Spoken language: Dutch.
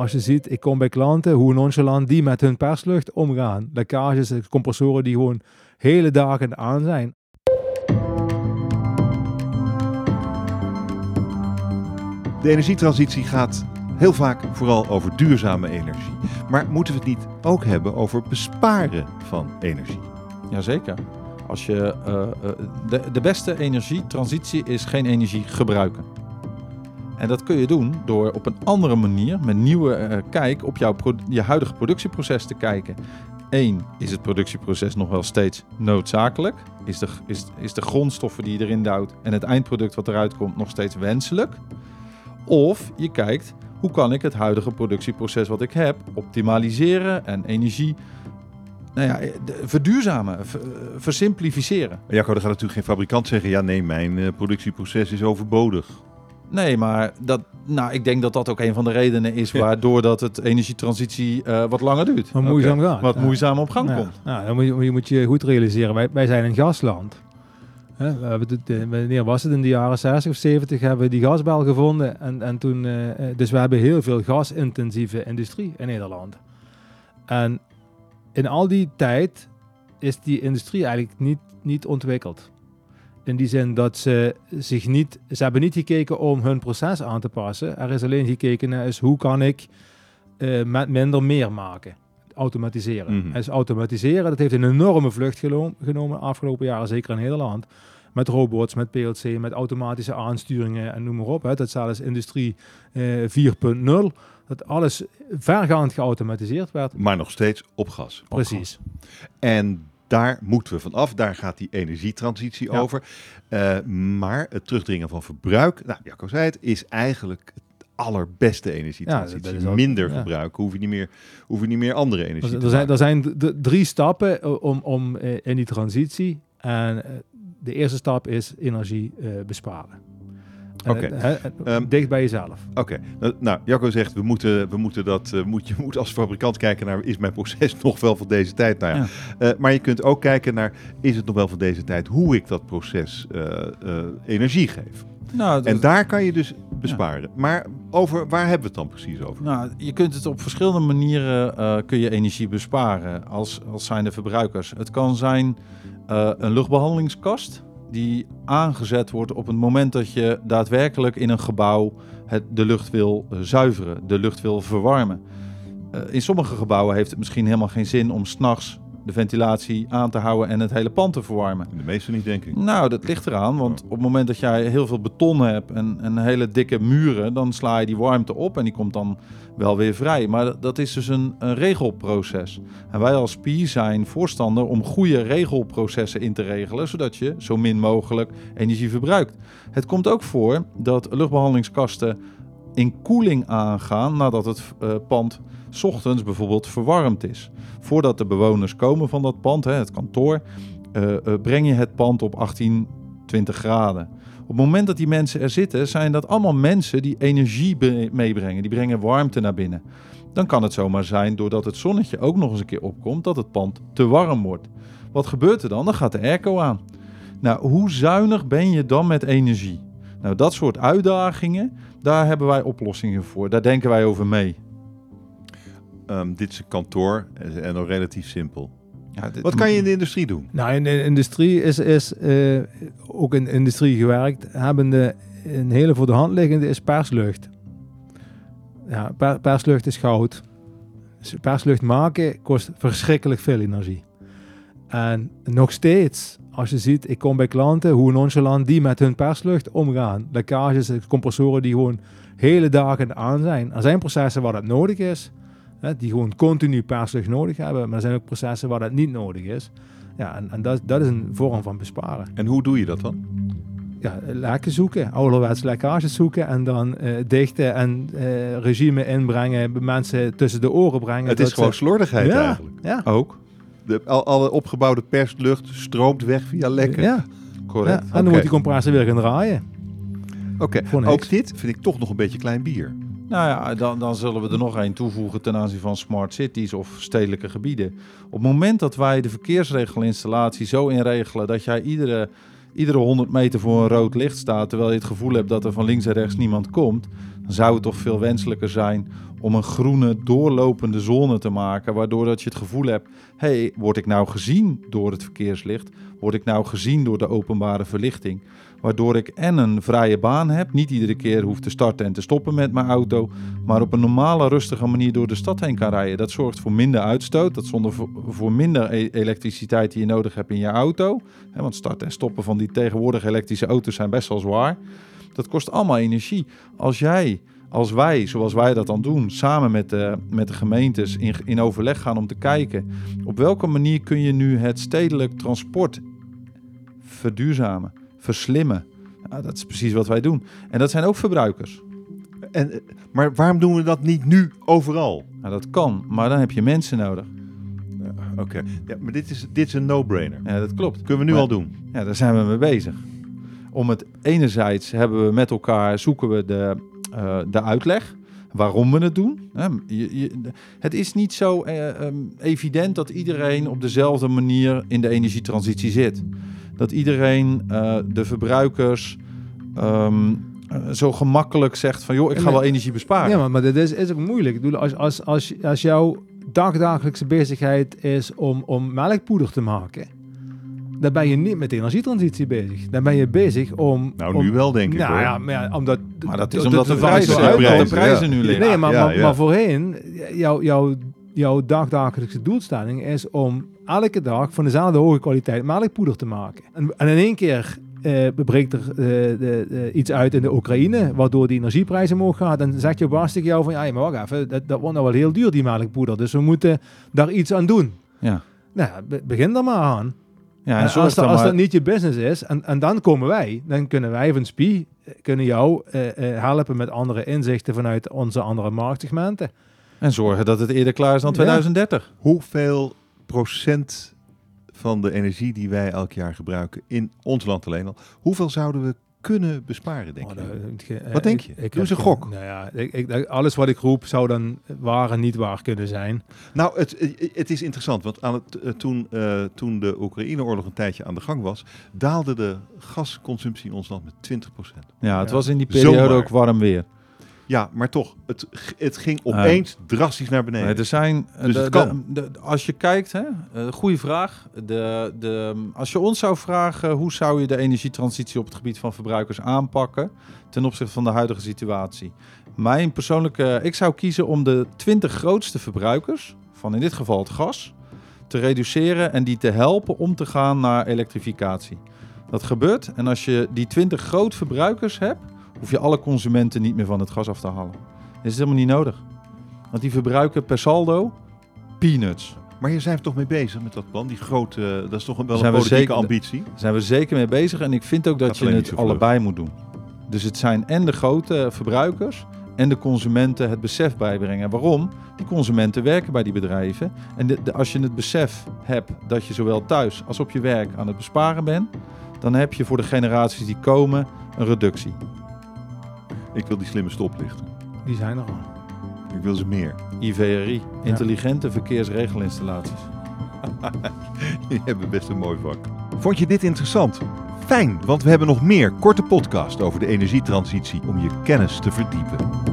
als je ziet, ik kom bij klanten, hoe nonchalant die met hun perslucht omgaan. Lekkages, compressoren die gewoon hele dagen aan zijn. De energietransitie gaat heel vaak vooral over duurzame energie. Maar moeten we het niet ook hebben over besparen van energie? Jazeker. Als je, uh, de, de beste energietransitie is geen energie gebruiken. En dat kun je doen door op een andere manier, met nieuwe uh, kijk, op jouw je huidige productieproces te kijken. Eén, is het productieproces nog wel steeds noodzakelijk? Is de, is, is de grondstoffen die je erin duwt en het eindproduct wat eruit komt nog steeds wenselijk? Of je kijkt, hoe kan ik het huidige productieproces wat ik heb optimaliseren en energie nou ja, verduurzamen, versimplificeren. Jacco, er gaat natuurlijk geen fabrikant zeggen, ja nee, mijn productieproces is overbodig. Nee, maar dat, nou, ik denk dat dat ook een van de redenen is waardoor dat het energietransitie uh, wat langer duurt. Wat moeizaam okay. gaat. Wat ja. moeizaam op gang ja. komt. Ja, dan moet je, je moet je goed realiseren, wij, wij zijn een gasland. Hè, we hebben eh, wanneer was het in de jaren 60 of 70 hebben we die gasbel gevonden. En, en toen, uh, dus we hebben heel veel gasintensieve industrie in Nederland. En in al die tijd is die industrie eigenlijk niet, niet ontwikkeld. In die zin dat ze zich niet, ze hebben niet gekeken om hun proces aan te passen. Er is alleen gekeken naar is hoe kan ik uh, met minder meer maken. Automatiseren. Mm -hmm. Dus automatiseren, dat heeft een enorme vlucht genomen de afgelopen jaren, zeker in Nederland. Met robots, met PLC, met automatische aansturingen en noem maar op. Hè. Dat zelfs industrie uh, 4.0 dat alles vergaand geautomatiseerd werd. Maar nog steeds op gas. Precies. Op gas. En daar moeten we vanaf. Daar gaat die energietransitie ja. over. Uh, maar het terugdringen van verbruik, nou, Jacco zei het, is eigenlijk het allerbeste energietransitie. Ja, Minder ook, verbruik, hoef je niet meer, hoef je niet meer andere energie er te zijn, Er zijn drie stappen om, om uh, in die transitie. En de eerste stap is energie besparen. Oké. Okay. Um, dicht bij jezelf. Oké. Okay. Nou, Jacco zegt, we moeten, we moeten dat, uh, moet, je moet als fabrikant kijken naar, is mijn proces nog wel van deze tijd? Nou ja. ja. Uh, maar je kunt ook kijken naar, is het nog wel van deze tijd, hoe ik dat proces uh, energie geef? Nou, en daar kan je dus besparen. Ja. Maar over, waar hebben we het dan precies over? Nou, je kunt het op verschillende manieren kun je energie besparen als, als zijnde verbruikers. Het kan zijn een luchtbehandelingskast die aangezet wordt op het moment dat je daadwerkelijk in een gebouw het, de lucht wil uh, zuiveren, de lucht wil verwarmen. Uh, in sommige gebouwen heeft het misschien helemaal geen zin om s'nachts de ventilatie aan te houden en het hele pand te verwarmen. De meeste niet, denk ik. Nou, dat ligt eraan. Want op het moment dat jij heel veel beton hebt en, en hele dikke muren, dan sla je die warmte op en die komt dan wel weer vrij. Maar dat is dus een, een regelproces. En wij als PI zijn voorstander om goede regelprocessen in te regelen, zodat je zo min mogelijk energie verbruikt. Het komt ook voor dat luchtbehandelingskasten in koeling aangaan nadat het uh, pand ochtends bijvoorbeeld verwarmd is. Voordat de bewoners komen van dat pand, het kantoor, uh, uh, breng je het pand op 18, 20 graden. Op het moment dat die mensen er zitten, zijn dat allemaal mensen die energie meebrengen. Die brengen warmte naar binnen. Dan kan het zomaar zijn, doordat het zonnetje ook nog eens een keer opkomt, dat het pand te warm wordt. Wat gebeurt er dan? Dan gaat de airco aan. Nou, hoe zuinig ben je dan met energie? Nou, dat soort uitdagingen, daar hebben wij oplossingen voor. Daar denken wij over mee. Um, dit is een kantoor en nog relatief simpel. Ja, dit... Wat kan je in de industrie doen? Nou, in de industrie is, is uh, ook in de industrie gewerkt, hebben de, een hele voor de hand liggende is perslucht. Ja, per, perslucht is goud. Dus perslucht maken kost verschrikkelijk veel energie. En nog steeds, als je ziet, ik kom bij klanten, hoe nonchalant die met hun perslucht omgaan. Lekkages, compressoren die gewoon hele dagen aan zijn. Er zijn processen waar dat nodig is, hè, die gewoon continu perslucht nodig hebben. Maar er zijn ook processen waar dat niet nodig is. Ja, en, en dat, dat is een vorm van besparen. En hoe doe je dat dan? Ja, lekken zoeken, ouderwets lekkages zoeken en dan uh, dichten en uh, regime inbrengen, mensen tussen de oren brengen. Het is gewoon ze... slordigheid ja, eigenlijk. Ja. Ook. De, al, alle opgebouwde perslucht stroomt weg via lekken. Ja. Correct. Ja, en dan okay. moet die compressor weer gaan draaien. Oké, okay. ook dit vind ik toch nog een beetje klein bier. Nou ja, dan, dan zullen we er nog één toevoegen ten aanzien van smart cities of stedelijke gebieden. Op het moment dat wij de verkeersregelinstallatie zo inregelen dat jij iedere, iedere 100 meter voor een rood licht staat, terwijl je het gevoel hebt dat er van links en rechts niemand komt, dan zou het toch veel wenselijker zijn om een groene doorlopende zone te maken, waardoor dat je het gevoel hebt, hey, word ik nou gezien door het verkeerslicht? Word ik nou gezien door de openbare verlichting? Waardoor ik en een vrije baan heb, niet iedere keer hoef te starten en te stoppen met mijn auto, maar op een normale, rustige manier door de stad heen kan rijden. Dat zorgt voor minder uitstoot, dat zorgt voor, minder e- elektriciteit die je nodig hebt in je auto. Want starten en stoppen van die tegenwoordige elektrische auto's zijn best wel zwaar. Dat kost allemaal energie. Als jij als wij, zoals wij dat dan doen, samen met de, met de gemeentes in, in overleg gaan om te kijken op welke manier kun je nu het stedelijk transport verduurzamen, verslimmen. Nou, dat is precies wat wij doen. En dat zijn ook verbruikers. En, eh, maar waarom doen we dat niet nu overal? Nou, dat kan, maar dan heb je mensen nodig. Oké, ja, maar dit is, dit is een no-brainer. Ja, dat klopt. Kunnen we nu Maar- al doen? Ja, daar zijn we mee bezig. Om het enerzijds hebben we met elkaar zoeken we de, eh, de uitleg waarom we het doen. Hè, je, je- het is niet zo eh, ehm, evident dat iedereen op dezelfde manier in de energietransitie zit. Dat iedereen, eh, de verbruikers, ehm, eh, zo gemakkelijk zegt van joh, ik ga wel energie besparen. Ja, maar, maar dat is, is ook moeilijk. Ik bedoel, als, als, als, als jouw dagdagelijkse bezigheid is om, om melkpoeder te maken, dan ben je niet met de energietransitie bezig. Dan ben je bezig om... Nou, om- nu wel, denk ik. Nou hoor. ja, maar ja, omdat... Maar dat is de- omdat de, de prijzen, zo uitkomt. de prijzen ja. nu liggen. Nee, maar, Ja, maar, ja. maar voorheen, jouw jouw jouw dagdagelijkse doelstelling is om elke dag van dezelfde hoge kwaliteit melkpoeder te maken. En, en in één keer eh breekt er eh, de, de- iets uit in de Oekraïne, waardoor die energieprijzen omhoog gaat. Dan zegt je baas tegen jou van, ja, maar wacht even, dat, dat wordt nou wel heel duur, die melkpoeder. Dus we moeten daar iets aan doen. Ja. Nou, be- begin er maar aan. Ja, En en zorg als, dat, als maar- dat niet je business is, en, en dan komen wij, dan kunnen wij van SPI, eh, kunnen jou eh, eh, helpen met andere inzichten vanuit onze andere marktsegmenten. en zorgen dat het eerder klaar is dan Ja. 2030. Hoeveel procent van de energie die wij elk jaar gebruiken in ons land alleen al, hoeveel zouden we kunnen besparen, denk Oh, je? eh, Wat denk ik- je? ik Doe eens een gok. Nou ja, ik, ik, alles wat ik roep zou dan waar en niet waar kunnen zijn. Nou, het, het is interessant, want aan het, eh, toen, eh, toen de Oekraïne-oorlog een tijdje aan de gang was, daalde de gasconsumptie in ons land met 20%. Ja, het Ja. was in die periode Zomaar. ook warm weer. Ja, maar toch, het, het ging opeens drastisch naar beneden. Nee, er zijn, Dus de- het kan. de- de- als je kijkt, hè, eh, goede vraag. De, de, als je ons zou vragen hoe zou je de energietransitie op het gebied van verbruikers aanpakken ten opzichte van de huidige situatie. Mijn persoonlijke, ik zou kiezen om de 20 grootste verbruikers, van in dit geval het gas, te reduceren en die te helpen om te gaan naar elektrificatie. Dat gebeurt en als je die 20 groot verbruikers hebt, hoef je alle consumenten niet meer van het gas af te halen. Dat is helemaal niet nodig. Want die verbruiken per saldo peanuts. Maar hier zijn we toch mee bezig met dat plan? Die grote, dat is toch een, wel een Zijn politieke zeker- ambitie? Daar zijn we zeker mee bezig. En ik vind ook dat je het allebei moet doen. Dus het zijn en de grote verbruikers en de consumenten het besef bijbrengen. Waarom? Die consumenten werken bij die bedrijven. En de, de- als je het besef hebt dat je zowel thuis als op je werk aan het besparen bent, dan heb je voor de generaties die komen een reductie. Ik wil die slimme stoplichten. Die zijn er al. Ik wil ze meer. IVRI, intelligente verkeersregelinstallaties. Die hebben best een mooi vak. Vond je dit interessant? Fijn, want we hebben nog meer korte podcast over de energietransitie om je kennis te verdiepen.